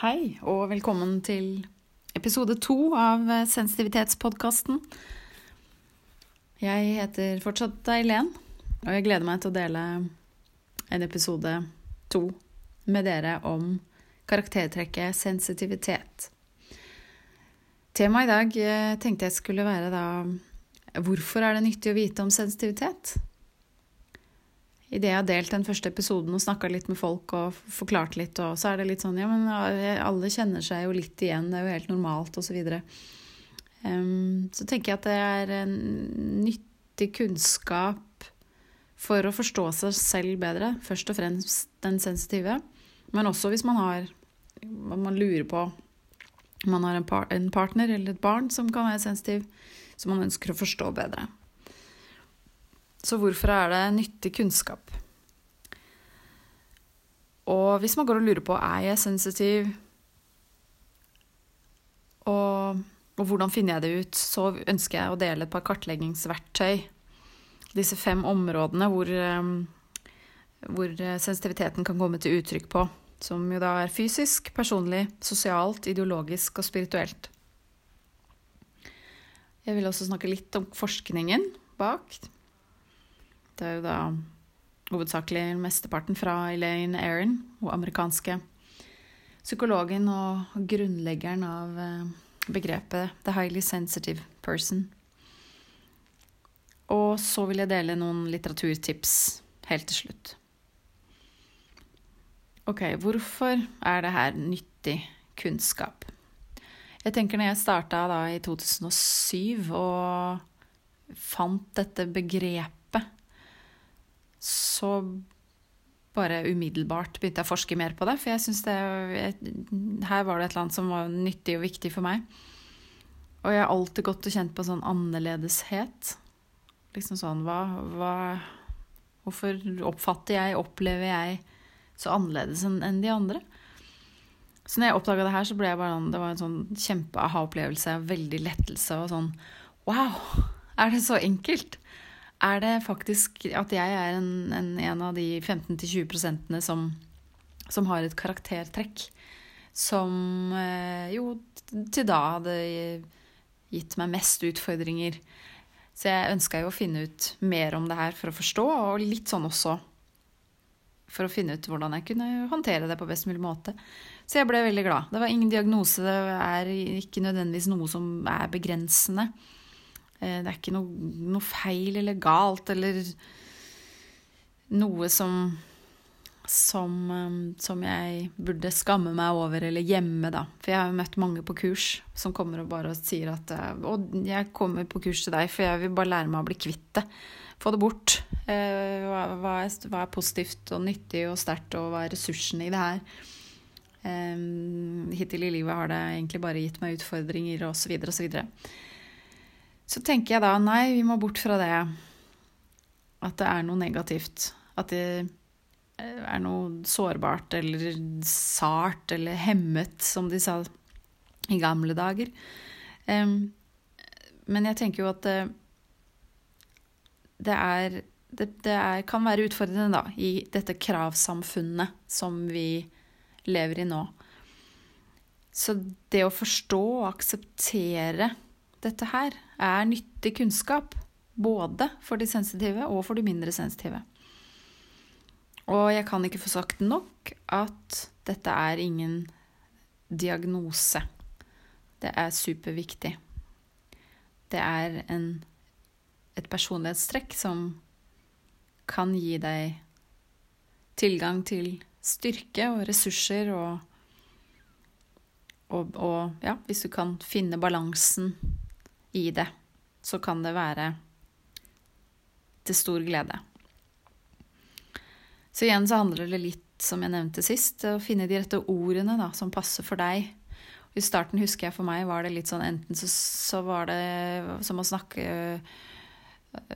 Hei, og velkommen til episode to av Sensitivitetspodkasten. Jeg heter fortsatt Eileen, og jeg gleder meg til å dele en episode to med dere om karaktertrekket sensitivitet. Temaet i dag eh, tenkte jeg skulle være da Hvorfor er det nyttig å vite om sensitivitet? Idet jeg har delt den første episoden og snakka litt med folk og forklart litt, og så er det litt sånn Ja, men alle kjenner seg jo litt igjen, det er jo helt normalt, og så videre. Um, så tenker jeg at det er en nyttig kunnskap for å forstå seg selv bedre. Først og fremst den sensitive, men også hvis man har Man lurer på man har en, par, en partner eller et barn som kan være sensitiv, som man ønsker å forstå bedre. Så hvorfor er det nyttig kunnskap? Og hvis man går og lurer på er jeg sensitiv, og, og, hvordan finner jeg det ut, så ønsker jeg å dele et par kartleggingsverktøy. Disse fem områdene hvor, eh, hvor sensitiviteten kan komme til uttrykk på. Som jo da er fysisk, personlig, sosialt, ideologisk og spirituelt. Jeg vil også snakke litt om forskningen bak. Det er jo da hovedsakelig mesteparten fra Elaine Aron, hun amerikanske psykologen og grunnleggeren av eh, begrepet The Highly Sensitive Person. Og så vil jeg dele noen litteraturtips helt til slutt. Ok, hvorfor er det her nyttig kunnskap? Jeg tenker når jeg starta da i 2007 og fant dette begrepet så bare umiddelbart begynte jeg å forske mer på det. For jeg syns det Her var det et eller annet som var nyttig og viktig for meg. Og jeg har alltid gått og kjent på sånn annerledeshet. Liksom sånn hva, hva Hvorfor oppfatter jeg, opplever jeg så annerledes enn de andre? Så når jeg oppdaga det her, så ble jeg bare Det var en sånn kjempe-aha-opplevelse. Veldig lettelse og sånn Wow! Er det så enkelt? Er det faktisk at jeg er en, en, en av de 15-20% som, som har et karaktertrekk som eh, jo til da hadde gitt meg mest utfordringer. Så jeg ønska jo å finne ut mer om det her for å forstå, og litt sånn også for å finne ut hvordan jeg kunne håndtere det på best mulig måte. Så jeg ble veldig glad. Det var ingen diagnose, det er ikke nødvendigvis noe som er begrensende. Eh, det er ikke noe, noe feil eller galt eller noe som som, eh, som, jeg burde skamme meg over eller gjemme, da. For jeg har jo møtt mange på kurs som kommer og bare sier at Å, eh, jeg kommer på kurs til deg, for jeg vil bare lære meg å bli kvitt det. Få det bort. Hva, er, hva er, positivt og nyttig og sterkt, og hva er ressursene i det her? Hittil i livet har det egentlig bare gitt meg utfordringer, osv., osv. Så tenker jeg da nei, vi må bort fra det at det er noe negativt. At det eh, er noe sårbart eller sart eller hemmet, som de sa i gamle dager. men jeg tenker jo at det, det er det, det er, kan være utfordrende da, i dette kravsamfunnet som vi lever i nå. Så det å forstå og akseptere dette her er nyttig kunnskap. Både for de sensitive og for de mindre sensitive. Og jeg kan ikke få sagt nok at dette er ingen diagnose. Det er superviktig. Det er en, et personlighetstrekk som kan gi deg tilgang til styrke og ressurser og, og, og ja, hvis du kan finne balansen i det, så kan det være til stor glede. Så igjen så handler det litt, som jeg nevnte sist, å finne de rette ordene da, som passer for deg. I starten husker jeg for meg var det litt sånn enten så, så var det som å snakke øh,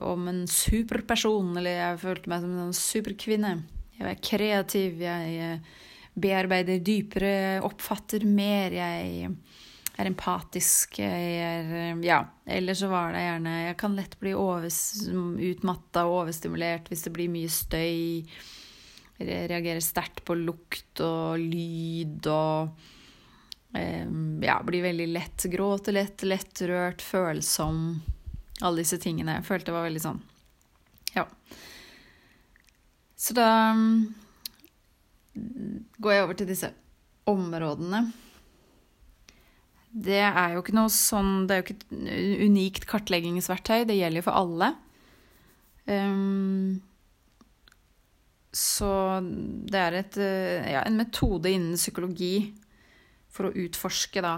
om en superperson, eller jeg følte meg som en superkvinne. Jeg er kreativ, jeg bearbeider dypere, oppfatter mer, jeg er empatisk. Jeg er Ja. Eller så var det gjerne Jeg kan lett bli utmatta og overstimulert hvis det blir mye støy. Jeg reagerer sterkt på lukt og lyd og ja, blir veldig lett, gråter lett, lettrørt, følsom. Alle disse tingene. Jeg følte det var veldig sånn Ja. Så da um, går jeg over til disse områdene. Det er jo ikke noe sånn Det er jo ikke et unikt kartleggingsverktøy. Det gjelder jo for alle. Um, så det er et, eh, ja, en metode innen psykologi for å utforske da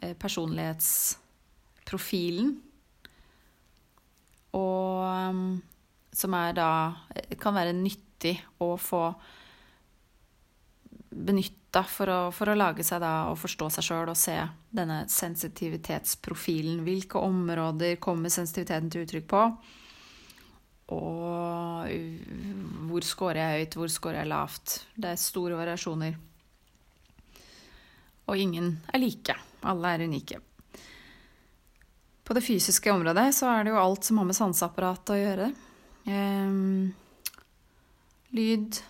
eh, personlighetsprofilen. Og um, som er da kan være nyttig å få benytta for å, for å lage seg da og forstå seg sjøl og se denne sensitivitetsprofilen. Hvilke områder kommer sensitiviteten til uttrykk på? Og hvor scorer jeg høyt, hvor scorer jeg lavt? Det er store variasjoner. Og ingen er like. Alle er unike. På det fysiske området så er det jo alt som har med sanseapparatet å gjøre. Eh, lyd,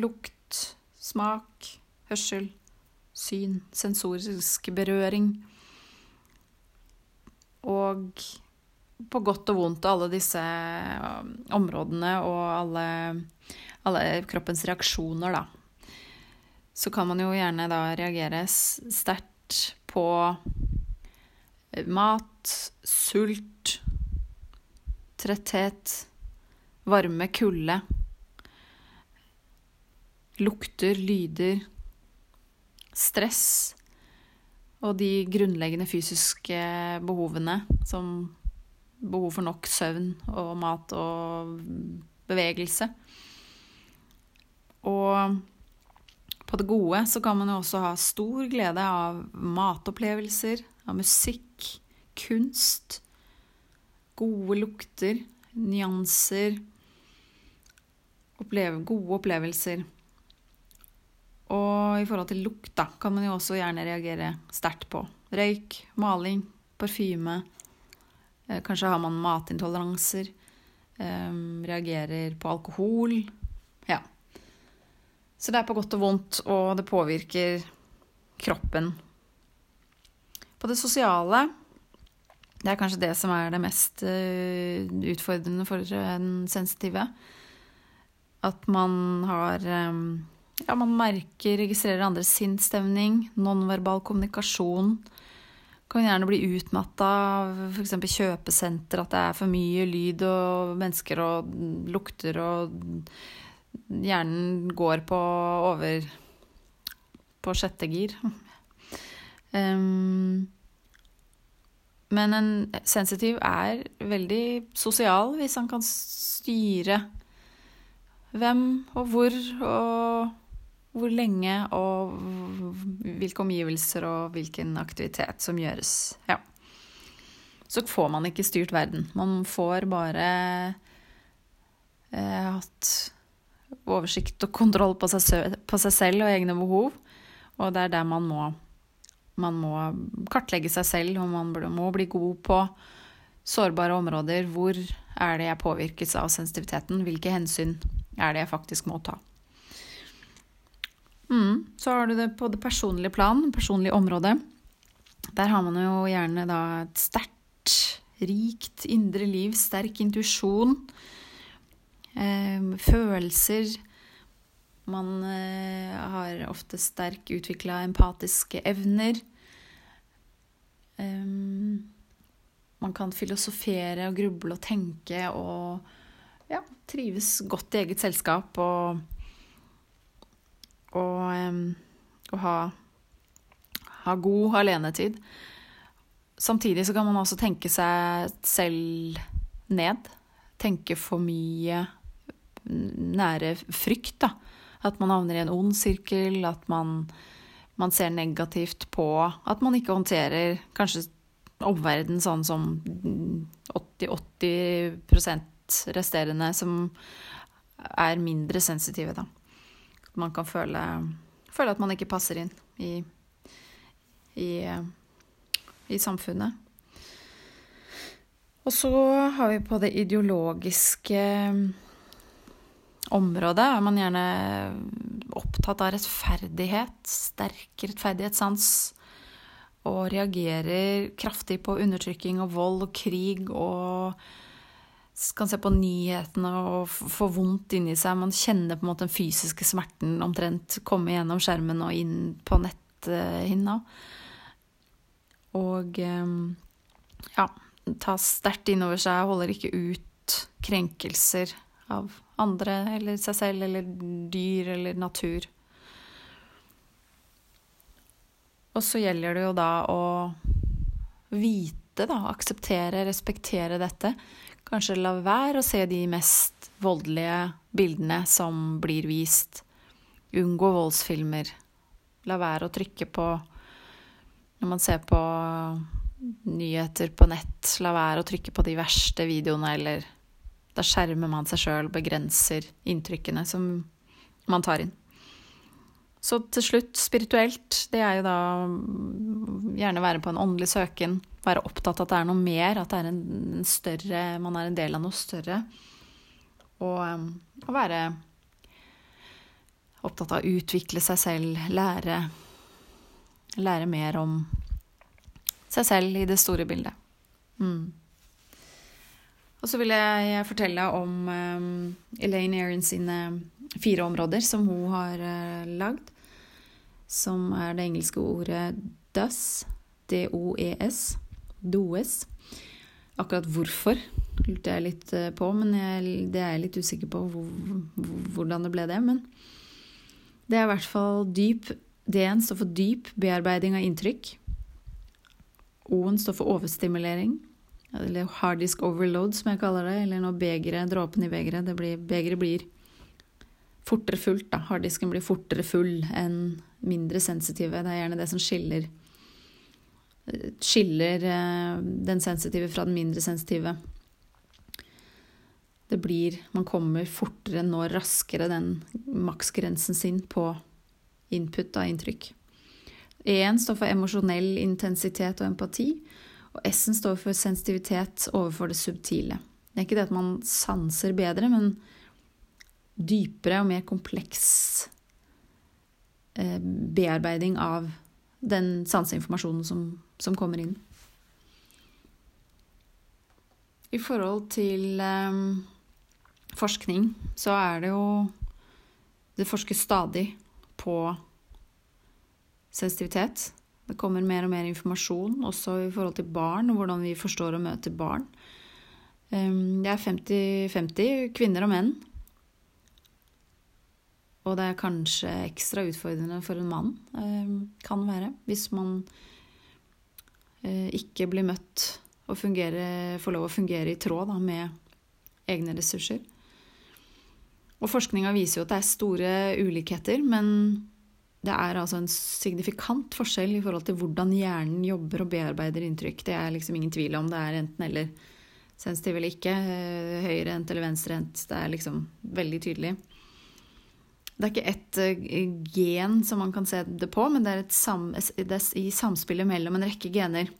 lukt, smak, hørsel, syn, sensorisk berøring. Og på godt og vondt alle disse um, områdene og alle, alle kroppens reaksjoner, da. Så kan man jo gjerne da reagere sterkt på mat, sult, tretthet, varme, kulde. Lukter, lyder, stress og de grunnleggende fysiske behovene som behov for nok søvn og mat og bevegelse. Og på det gode så kan man jo også ha stor glede av matopplevelser, av musikk, kunst, gode lukter, nyanser, oppleve, gode opplevelser. Og i forhold til lukt da, kan man jo også gjerne reagere sterkt på. Røyk, maling, parfyme, Eh, kanskje har man matintoleranser. Um, reagerer på alkohol. Ja. Så det er på godt og vondt, og det påvirker kroppen. På det sosiale Det er kanskje det som er det mest uh, utfordrende for den sensitive. At man har um, Ja, man merker, registrerer andres sinnsstemning, nonverbal kommunikasjon kan gjerne bli utmatta av f.eks. kjøpesenter, at det er for mye lyd og mennesker og lukter, og hjernen går på over på sjette gir. Um, men en sensitiv er veldig sosial hvis han kan styre hvem og hvor og hvor lenge og hvilke omgivelser og hvilken aktivitet som gjøres. Ja. Så får man ikke styrt verden. Man får bare eh, hatt oversikt og kontroll på seg, på seg, selv og egne behov. Og det er der man må, man må kartlegge seg selv, og man må bli god på sårbare områder. Hvor er det jeg påvirkes av sensitiviteten? Hvilke hensyn er det jeg faktisk må ta? Mm. Så har du det på det personlige plan, personlige området. Der har man jo gjerne da et sterkt, rikt indre liv, sterk intuisjon, eh, følelser. Man eh, har ofte sterk utvikla empatiske evner. Eh, man kan filosofere og gruble og tenke og ja, trives godt i eget selskap og og, og ha, ha, god alenetid. Samtidig så kan man også tenke seg selv ned. Tenke for mye nære frykt, da. At man havner i en ond sirkel, at man, man ser negativt på at man ikke håndterer kanskje omverdenen sånn som 80-80% resterende som er mindre sensitive, da man kan føle, føle, at man ikke passer inn i, i, i samfunnet. Og så har vi på det ideologiske området er man gjerne opptatt av rettferdighet, sterk rettferdighetssans, og reagerer kraftig på undertrykking og vold og krig og kan se på nyhetene og få vondt inni seg. Man kjenner på en måte den fysiske smerten omtrent komme gjennom skjermen og inn på netthinna. Og eh, ja, ta sterkt inn over seg, holder ikke ut krenkelser av andre eller seg selv eller dyr eller natur. Og så gjelder det jo da å vite, da, akseptere, respektere dette. Kanskje la være å se de mest voldelige bildene som blir vist. Unngå voldsfilmer. La være å trykke på når man ser på nyheter på nett. La være å trykke på de verste videoene, eller da skjermer man seg sjøl, begrenser inntrykkene som man tar inn. Så til slutt, spirituelt, det er jo da gjerne være på en åndelig søken. Være opptatt av at det er noe mer, at er en, større Man er en del av noe større. Og å være opptatt av å utvikle seg selv, lære Lære mer om seg selv i det store bildet. Mm. Og så vil jeg fortelle om um, Elaine Aron sine fire områder som hun har uh, lagd som er det engelske ordet does, D-O-E-S, does. Akkurat hvorfor lurte jeg litt eh, på, men jeg, det er jeg litt usikker på hvordan det ble det. Men det er i hvert fall dyp D-en står for dyp bearbeiding av inntrykk. O-en står for overstimulering, eller harddisk overload, som jeg kaller det. Eller når begeret, dråpen i begeret, begeret blir fortere fullt. da. Harddisken blir fortere full enn mindre sensitive. Det er gjerne det som skiller, skiller eh, den sensitive fra den mindre sensitive. Det blir Man kommer fortere, når raskere den maksgrensen sin på input av inntrykk. E-en står for emosjonell intensitet og empati. Og S-en står for sensitivitet overfor det subtile. Det er ikke det at man sanser bedre, men dypere og mer kompleks bearbeiding av den sanseinformasjonen som, som, kommer inn. I forhold til eh, forskning så er det jo Det forskes stadig på sensitivitet. Det kommer mer og mer informasjon også i forhold til barn, og hvordan vi forstår og møter barn. Eh, det er 50-50 kvinner og menn og det er kanskje ekstra utfordrende for en mann, eh, kan være, hvis man eh, ikke blir møtt og fungere, får lov å fungere i tråd da, med egne ressurser. Og forskninga viser jo at det er store ulikheter, men det er altså en signifikant forskjell i forhold til hvordan hjernen jobber og bearbeider inntrykk. Det er liksom ingen tvil om det er enten eller sensitiv eller ikke, eh, høyrehendt eller venstrehendt. Det er liksom veldig tydelig. Det er ikke ett eh, gen som man kan se det på, men det er, sam, det er i samspillet mellom en rekke gener.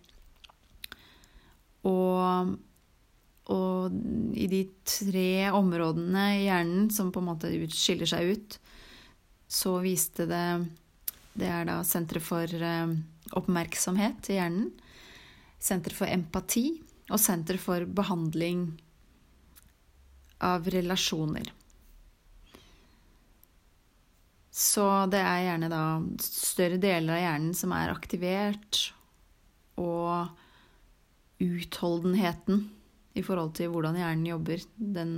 Og, og, i de tre områdene i hjernen som på en måte skiller seg ut, så viste det Det er da senteret for eh, oppmerksomhet i hjernen, Senter for empati og Senter for behandling av relasjoner. Så det er gjerne da større deler av hjernen som er aktivert, og utholdenheten i forhold til hvordan hjernen jobber, den,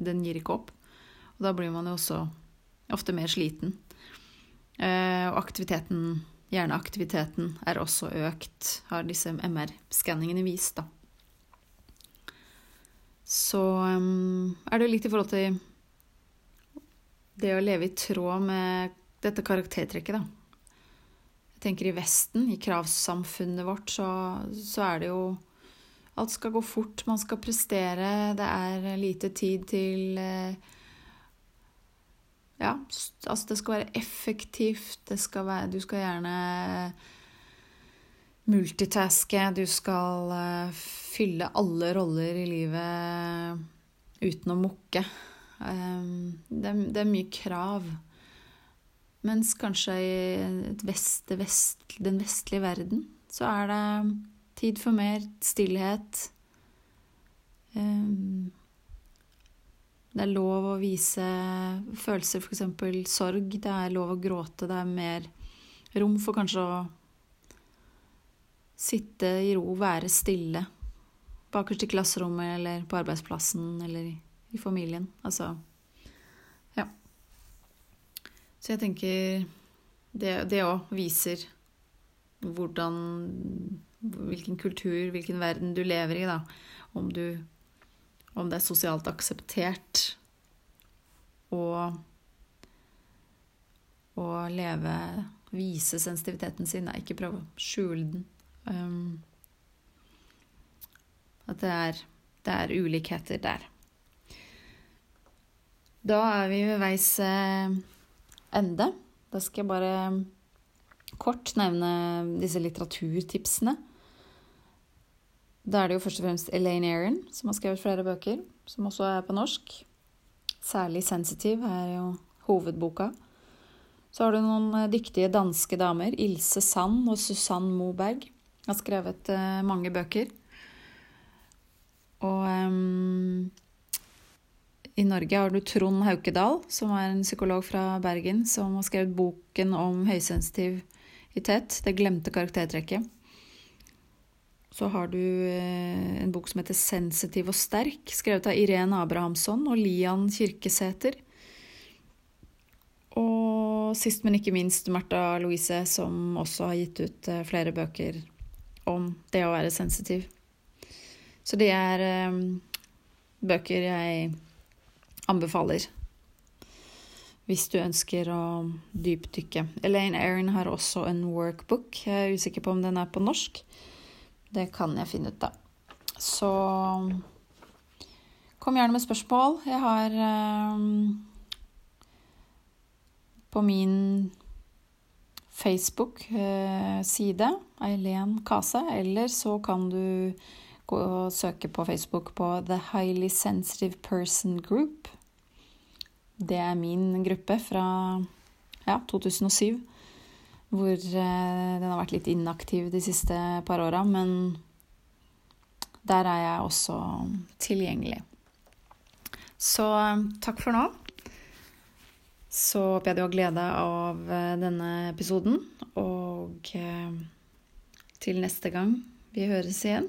den gir ikke opp. Og da blir man jo også ofte mer sliten. Eh, og aktiviteten, hjerneaktiviteten er også økt, har disse MR-skanningene vist, da. Så um, er det litt i forhold til det å leve i tråd med dette karaktertrekket, da. Jeg tenker i Vesten, i kravsamfunnet vårt, så, så er det jo Alt skal gå fort, man skal prestere, det er lite tid til eh, Ja, altså det skal være effektivt, skal være Du skal gjerne multitaske, du skal uh, fylle alle roller i livet uten å mukke. Um, det, det, er, mye krav. Mens kanskje i vest, vest, den vestlige verden så er det tid for mer stillhet. Um, det er lov å vise følelser, f.eks. sorg. Det er lov å gråte. Det er mer rom for kanskje å sitte i ro, være stille. Bakerst i klasserommet eller på arbeidsplassen eller i, i familien. Altså Ja. Så jeg tenker Det òg viser hvordan Hvilken kultur, hvilken verden du lever i, da. Om du Om det er sosialt akseptert å å leve Vise sensitiviteten sin, ikke prøve å skjule den. Um, at det er, det er, ulikheter der. Da er vi ved veis eh, ende. Da skal jeg bare kort nevne disse litteraturtipsene. Da er det jo først og fremst Elaine Aron som har skrevet flere bøker, som også er på norsk. Særlig 'Sensitive' er jo hovedboka. Så har du noen eh, dyktige danske damer, Ilse Sand og Susann Moberg har skrevet mange bøker. Og um, i Norge har du Trond Haukedal, som er en psykolog fra Bergen, som har skrevet boken om høysensitivitet, det glemte karaktertrekket. Så har du uh, en bok som heter Sensitiv og sterk, skrevet av Irene Abrahamsson og Lian Kirkesæter. Og sist, men ikke minst Martha Louise, som også har gitt ut uh, flere bøker om det å være sensitiv. Så det er um, bøker jeg anbefaler hvis du ønsker å dypdykke. Elaine Aron har også en workbook. Jeg er usikker på om den er på norsk. Det kan jeg finne ut, da. Så kom gjerne med spørsmål. Jeg har um, på min Facebook-side, Eileen Kase, eller så kan du gå og søke på Facebook på The Highly Sensitive Person Group. Det er min gruppe fra ja, 2007, hvor eh, den har vært litt inaktiv de siste par åra, men der er jeg også tilgjengelig. Så takk for nå. Så håper jeg du har glede av eh, denne episoden. Og eh, til neste gang vi høres igjen,